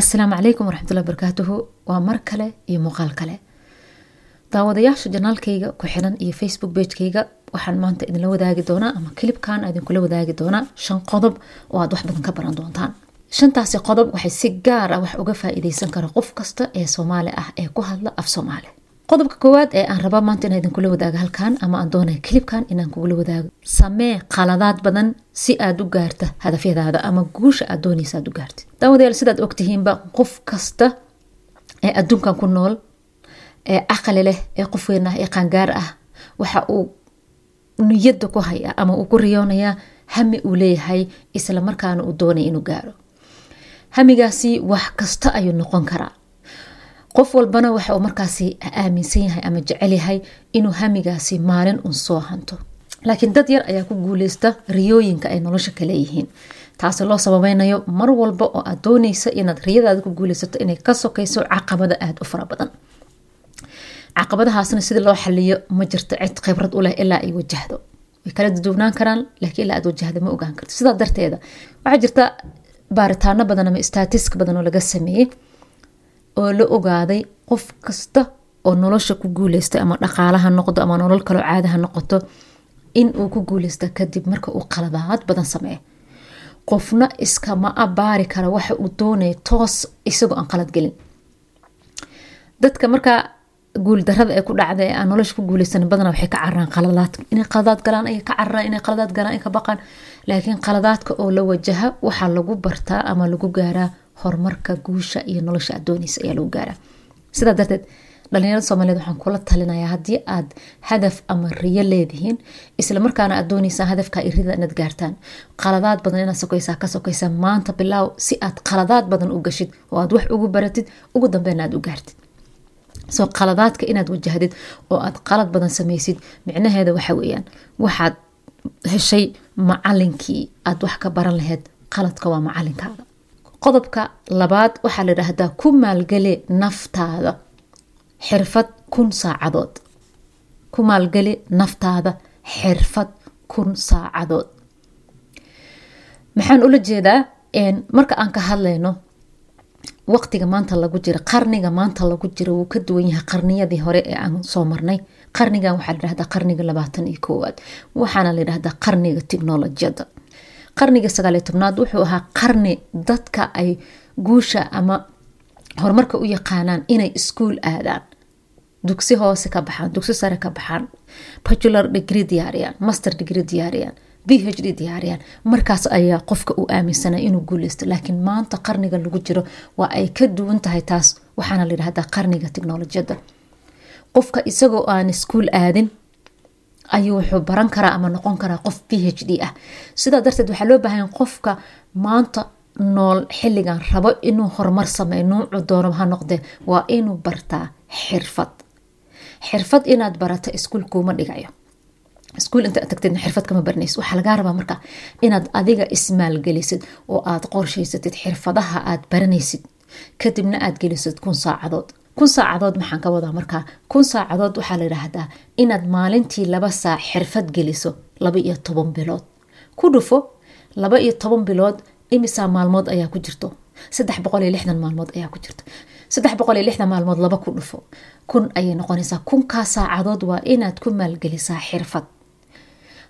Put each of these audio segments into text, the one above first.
assalaamu calaykum waraxmatullahi barakaatuhu waa mar kale iyo muuqaal kale. Daawadayaasha janaalkayga ku xiran iyo facebook bagekayga waxaan maanta idinla wadaagi doonaa ama kilibkan idinkula wadaagi doonaa shan qodob oo aad wax badan ka baran doontaan. Shantaasi qodob waxay si gaar ah wax uga faa-iideysan kara qof kasta ee soomaali ah ee ku hadla af soomaali qodobka koowaad ee aan rabaa maanta inaan idinkula wadaago halkan ama aan doonaya kilibkan inaan kugula wadaago samee qaladaad badan si aad u gaarta hadafyadaada ama guusha aad doonaysa aad u gaartid. Daawadayaal sidaad ogtihiinba qof kasta ee adduunkan ku nool ee caqali leh ee qof weyn ah ee qaangaar ah waxa uu niyada ku haya ama uu ku riyoonayaa hami uu leeyahay isla uu doonaya inuu gaaro. Hamigaasi wax kasta ayuu noqon karaa qof walbana waxa uu markaasi aaminsan yahay ama jecel yahay inuu hamigaasi maalin un soo hanto. Laakiin dad yar ayaa ku guuleysta riyooyinka ay nolosha ka leeyihiin. Taasi loo sababeynayo mar walba oo aad dooneysa inaad riyadaada ku guuleysato inay ka sokayso caqabada aada u fara badan. Caqabadahaasna sida loo xaliyo ma jirto cid khibrad u ilaa ay wajahdo. Way kala duduwnaan karaan laakiin ilaa aad wajahda ma ogaan karto. Sidaa darteeda waxaa jirta baaritaano badan ama staatiska badan oo laga sameeyey oo la ogaaday qof kasta oo nolosha ku guuleysta ama dhaqaalaha noqdo ama nolol kaloo caadaha noqoto in uu ku guuleysta kadib marka uu qaladaad badan sameeyo qofna iskama abaari kara waxa uu doonaya toos isagoo aan qalad gelin. Dadka markaa guuldarada ee ku dhacda ee aan nolosha ku guuleysan badana waxay ka cararaan qaladaad. Inay qaladaad galaan ay ka cararaan inay qaladaad galaan ay ka baqaan. Laakiin qaladaadka oo la wajaha waxaa lagu bartaa ama lagu gaaraa horumarka guusha iyo nolosha aad dooneysa ayaa lagu gaaraa. Sidaa darteed dhalinyarada soomaaliyeed waxaan kula talinayaa haddii aad hadaf ama riyo leedihiin islamarkaana aad dooneysaan hadafka irida inaad gaartaan. Qaladaad badan inaad sokeysaa ka sokeysaa maanta bilaaw si aad qaladaad badan u gashid oo aad wax ugu baratid ugu dambeena aad u gaartid. Soo qaladaadka inaad wajahdid oo aad qalad badan sameysid micnaheeda waxa weeyaan waxaad heshay macalinkii aad wax ka baran laheyd qaladka waa macalinkaada qodobka labaad waxaa la yidhaahdaa ku maalgeli naftaada. Xirfad kun saacadood. Ku maalgeli naftaada. Xirfad kun saacadood. Maxaan ula jeedaa marka aan ka hadlayno waqtiga maanta lagu jira qarniga maanta lagu jira wuu ka duwan yahay qarniyadii hore ee aan soo marnay. Qarnigan waxaa layidhahdaa qarniga labaatan iyo koowaad. Waxaana layidhahdaa qarniga tiknolojiyadda qarniga sagaaliyo tobnaad wuxuu ahaa qarni dadka ay guusha ama horumarka u yaqaanaan inay iskuul aadaan. Dugsi hoose ka baxaan dugsi sare ka baxaan bacular degree diyaariyaan master degree diyaariyaan b h d diyaariyaan. Markaas ayaa qofka uu aaminsana inuu guuleysto laakiin maanta qarniga lagu jiro waa ay ka duwan tahay taas waxaana layidhahdaa qarniga tiknolojiyadda qofka isagoo aan iskuul aadin ayuu wuxuu baran karaa ama noqon karaa qof b h d ah. Sidaa darteed waxaa loo baahanya qofka maanta nool xilligan rabo inuu horumar sameeyo nuucu doono ha noqdee? Waa inuu bartaa xirfad. Xirfad inaad barato iskuul kuuma dhigayo. Iskuul inta tagtid xirfad kama baranaysid. Waxaa lagaa rabaa marka inaad adiga ismaalgelisid oo aad qorshaysatid xirfadaha aad baranaysid kadibna aad gelisid kun saacadood kun saacadood maxaan ka wadaa markaa kun saacadood waxaa la yidhaahdaa inaad maalintii laba saac xirfad geliso laba iyo toban bilood. Ku dhufo laba iyo toban bilood imisaa maalmood ayaa ku jirto? Saddex boqol iyo lixdan maalmood ayaa ku jirto. Saddex boqol iyo lixdan maalmood laba ku dhufo. Kun ayay noqonaysaa. Kunkaa saacadood waa inaad ku maalgelisaa xirfad.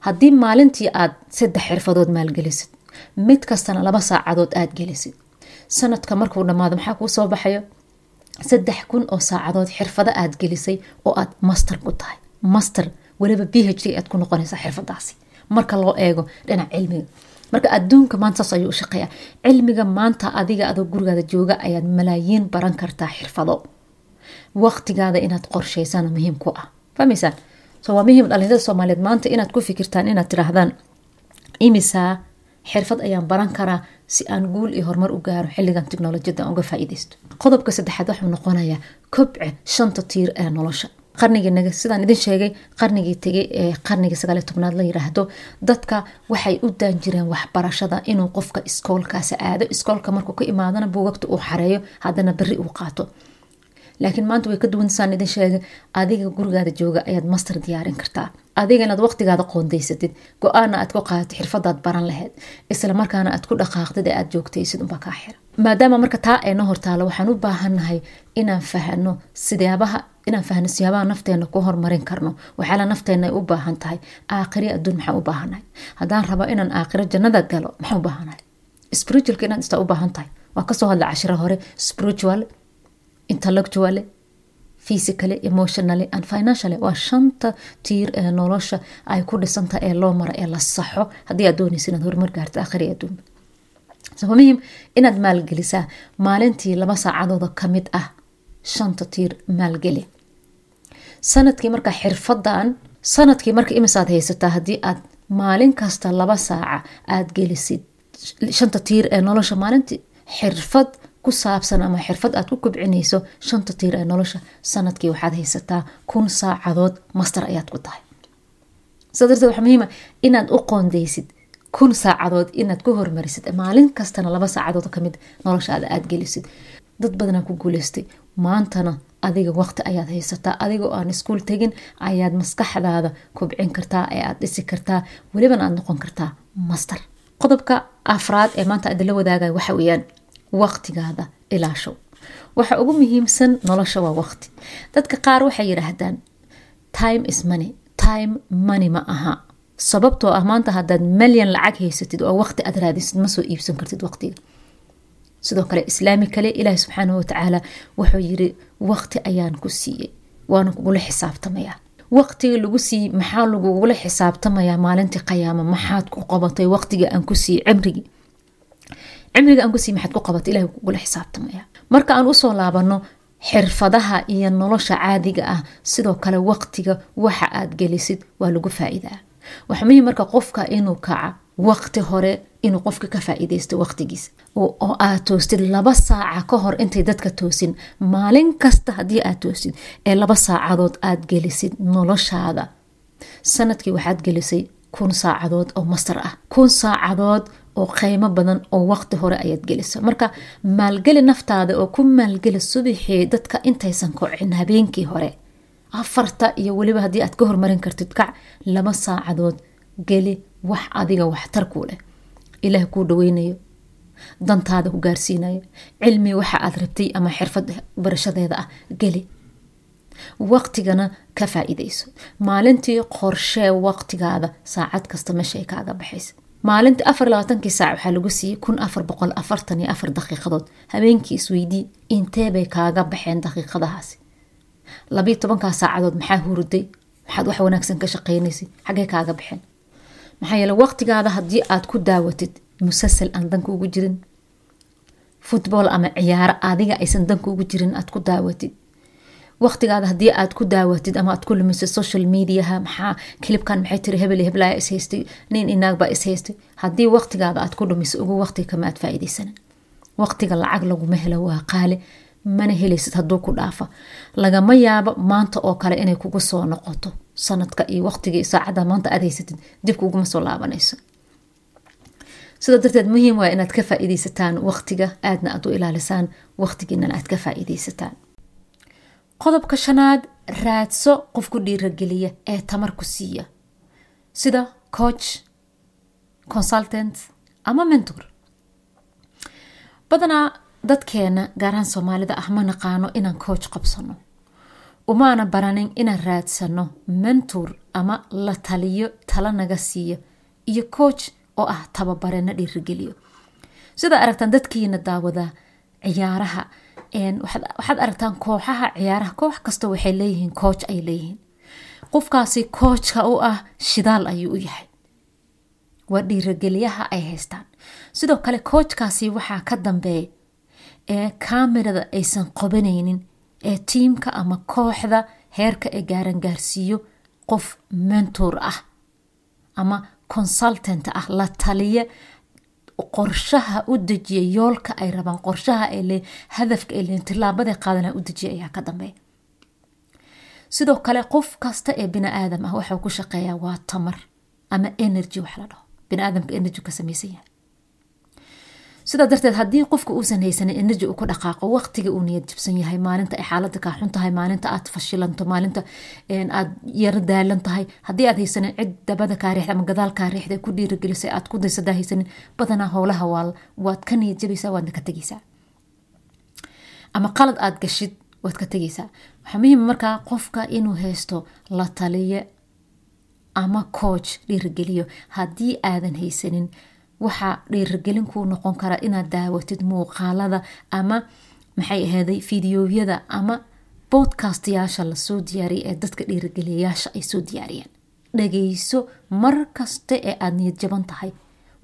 Haddii maalintii aad saddex xirfadood maalgelisid mid kastana laba saacadood aad gelisid sanadka markuu dhammaado maxaa kuu soo baxayo saddex kun oo saacadood xirfado aad gelisay oo aad master ku tahay. Master weliba b h d aad ku noqonaysaa xirfadaasi. Marka loo eego dhinac cilmiga. Marka adduunka maanta saas ayuu u shaqeeyaa. Cilmiga maanta adiga adoo gurigaada jooga ayaad malaayiin baran kartaa xirfado. Waqtigaada inaad qorsheysana muhiim ku ah. Fahmaysaan so waa muhiim dhalinyarada soomaaliyeed maanta inaad ku fikirtaan inaad tidhaahdaan imisaa xirfad ayaan baran karaa si aan guul iyo horumar u gaaro xilligan tiknolojiyadda uga faa'iideysto qodobka saddexaad waxuu noqonayaa kobce shanta tiir ee nolosha. Qarnigiinaga sidaan idin sheegay qarnigii tegay ee qarnigii sagaaliyo tobnaad la yiraahdo dadka waxay u daan jireen waxbarashada inuu qofka iskoolkaasi aado. Iskoolka markuu ka imaadana buugagta uu xareeyo haddana berri uu qaato laakiin maanta way ka duwansaan idin sheegay adiga gurigaada jooga ayaad master diyaarin kartaa. Adiga inaad waqtigaada qoondaysatid go'aana aad ku qaadatid xirfadaad baran laheyd isla markaana aad ku dhaqaaqdid ee aad joogtaysid unbaa kaa xira maadaama marka taa ayna hortaalo waxaan u baahannahay inaan fahano sidaabaha inaan fahno siyaabaha nafteena ku horumarin karno. Waxyaala nafteena ay u baahan tahay. Aakhiri adduun maxaan u baahannahay. Haddaan rabo inaan aakhiro jannada galo maxaan u baahanahay spiritualka inaad istaa u baahan tahay. Waa ka soo hadla cashiro hore. Spiritual intellectual physically emotionally and financially. Waa shanta tiir ee nolosha ay ku dhisantahay ee loo maro ee la saxo haddii aad doonaysa inaad horumar gaarto aakhiri adduunba so muhiim inaad maalgelisaa maalintii laba saacadooda ka mid ah shanta tiir maalgeli. Sanadkii marka xirfadan sannadkii marka imisaad haysataa haddii aad maalin kasta laba saaca aad gelisid shanta tiir ee nolosha maalintii xirfad ku saabsan ama xirfad aad ku kobcinayso shanta tiir ee nolosha sannadkii waxaad haysataa kun saacadood master ayaad ku tahay. Saa darteed waxaa muhiima inaad u qoondeysid kun saacadood inaad ku hormarisid maalin kastana laba saacadood ka mid noloshaada aad gelisid. Dad badanaa ku guuleystay maantana adiga waqti ayaad haysataa adigoo aan iskuul tegin ayaad maskaxdaada kobcin kartaa ee aad dhisi kartaa welibana aad noqon kartaa master. Qodobka afraad ee maanta adila wadaagaya waxa weeyaan waqtigaada ilaashow waxa ugu muhiimsan nolosha waa waqti. Dadka qaar waxay yidhaahdaan time is money. Time money ma aha. Sababtoo ah maanta haddaad malyan lacag haysatid oo waqti aad raadisid ma iibsan kartid waqtiga. Sidoo kale islaami kale ilaahi subxaanahu watacaala wuxuu yiri waqti ayaan ku siiyey. Waana kugula xisaabtamayaa. Waqtiga lagu siiyey maxaa lagugula xisaabtamayaa maalintii qayaama maxaad ku qabatay waqtiga aan ku siiyey cimrigii cimriga aan ku siiyey maxaad ku qabatay ilahi kugula xisaabtamayaa marka aan u soo laabano xirfadaha iyo nolosha caadiga ah sidoo kale waqtiga waxa aad gelisid waa lagu faa-iidaa. Muhiim marka qofka inuu kaca waqti hore inuu qofka ka faa-iideysto waqtigiisa. Oo aad toostid laba saaca ka hor intay dadka toosin maalin kasta haddii aad toosid ee laba saacadood aad gelisid noloshaada. Sanadkii waxaad gelisay kun saacadood oo master ah. Kun saacadood oo qiimo badan oo waqti hore ayaad gelisa marka maalgeli naftaada oo ku maalgeli subixii dadka intaysan kocin habeenkii hore afarta iyo weliba haddii aad ka hormarin kartid kac laba saacadood geli wax adiga waxtar kuu leh. Ilaah kuu dhaweynayo dantaada ku gaarsiinayo cilmi waxa aad rabtay ama xirfad barashadeeda ah geli. Waqtigana ka faa-iideyso. Maalintii qorshee waqtigaada saacad kasta meesha ay kaaga baxaysa maalintii afar labaatankii saac waxaa lagu siiyey kun afar boqol afartan iyo afar daqiiqadood. Habeenkii isweydii inteebay kaaga baxeen daqiiqadahaasi. Labiyo tobankaa saacadood maxaa huruday? Maxaad wax wanaagsan ka shaqeynaysay xaggay kaaga baxeen? Maxaa yeele waqtigaada haddii aad ku daawatid musasal aan danka ugu jirin? Futbol ama ciyaaro adiga aysan danka ugu jirin aad ku daawatid waqtigaada haddii aad ku daawatid ama aad ku lumisay social mediaha maxaa kilibkan maxay tiri hebel heblaya is haystay nin inaagbaa is haystay. Haddii waqtigaada aad ku dhumisay ugu waqtiga kama aad faa-iideysanan waqtiga lacag laguma helo waa qaali mana helaysid hadduu ku dhaafa. Lagama yaabo maanta oo kale inay kugu soo noqoto sanadka iyo waqtiga iyo saacadda maanta aad haysatid dib kuguma soo laabanayso. Sidaa darteed muhiim waa inaad ka faa-iideysataan waqtiga aadna aad u ilaalisaan waqtigiinana aad ka faa-iideysataan qodobka shanaad raadso qof ku dhiirageliya ee tamar ku siiya. Sida coach consultant ama mentor. Badanaa dadkeena gaarahaan soomaalida ah ma naqaano inaan coach qabsano. Umaana baranin inaan raadsano mentor ama la taliyo tala naga siiya iyo coach oo ah tababarena dhiirigeliyo sidaa aragtaan dadkiina daawadaa ciyaaraha waxaad aragtaan kooxaha ciyaaraha koox kasta waxay leeyihiin coach ay leeyihiin. Qofkaasi coachka u ah shidaal ayuu u yahay. Waa dhiirageliyaha ay haystaan. Sidoo kale coachkaasi waxaa ka dambeeya ee kamerada aysan qobanaynin ee tiimka ama kooxda heerka ee gaaran gaarsiiyo qof mentor ah ama consultant ah la taliya qorshaha u dejiya yoolka ay rabaan qorshaha ay hadafka ay leeyiin tilaabada u dejiya ayaa ka dambeeya. Sidoo kale qof kasta ee bini aadam ah waxuu ku shaqeeyaa waa tamar ama energy wax la dhaho. Bini aadamka energy ka samaysan yahay sidaa darteed haddii qofka uusan haysanin energy uu ku dhaqaaqo waqtiga uu niyad jibsan yahay maalinta ay xaalada kaa xun tahay maalinta aad fashilanto maalinta aad yaro daalan tahay haddii aad haysanin cid dabada kaa riixda ama gadaal kaa riixda ku dhiiragelisay aad ku daysadaa haysanin badanaa howlaha waad ka niyad jabaysaa waadna ka tegaysaa ama qalad aad gashid waad ka tegaysaa waxaa muhiima markaa qofka inuu haysto la taliye ama coach dhiirageliyo haddii aadan haysanin waxaa dhiiragelin kuu noqon kara inaad daawatid muuqaalada ama maxay ahaaday fideoyada ama bodcastayaasha la soo diyaariyay ee dadka dhiirageliyayaasha ay soo diyaariyeen. dhageyso mar kasta ee aada niyad jaban tahay.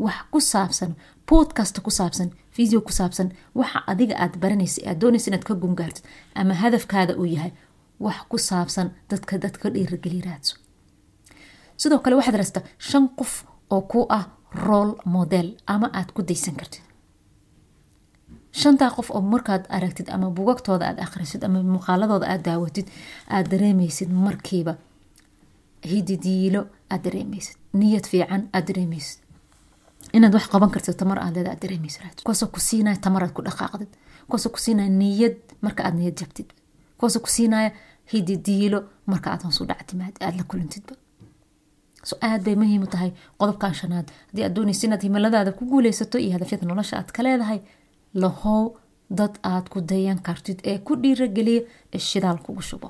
wax ku saabsan bodkasta ku saabsan video ku saabsan waxa adiga aad baranaysa aad doonaysa inaad ka gungaartid ama hadafkaada uu yahay wax ku saabsan dadka dadka dhiirageli raadso sidoo kale waxaad raasta shan qof oo ku ah role model ama aad ku daysan kartid. Shantaa qof oo markaad aragtid ama bugagtooda aad akhrisid ama muuqaaladooda aad daawatid aad dareemaysid markiiba hididiilo aad dareemaysid. Niyad fiican aad dareemaysid. Inaad wax qaban kartid tamar aad leeda aad dareemaysid. Kuwaasoo ku siinaya tamar aad ku dhaqaaqdid. Kuwaasoo ku siinaya niyad marka aad niyad jabtid. Kuwaasoo ku siinaya hididiilo marka aad hoos u dhactimaad aad la kulantidba so aad bay muhiim tahay qodobkan shanaad. Haddii aad doonaysa inaad himiladaada ku guuleysato iyo hadafyada nolosha aad ka leedahay lahow dad aad ku dayan kartid ee ku dhiirageliya ee shidaal kugu shubo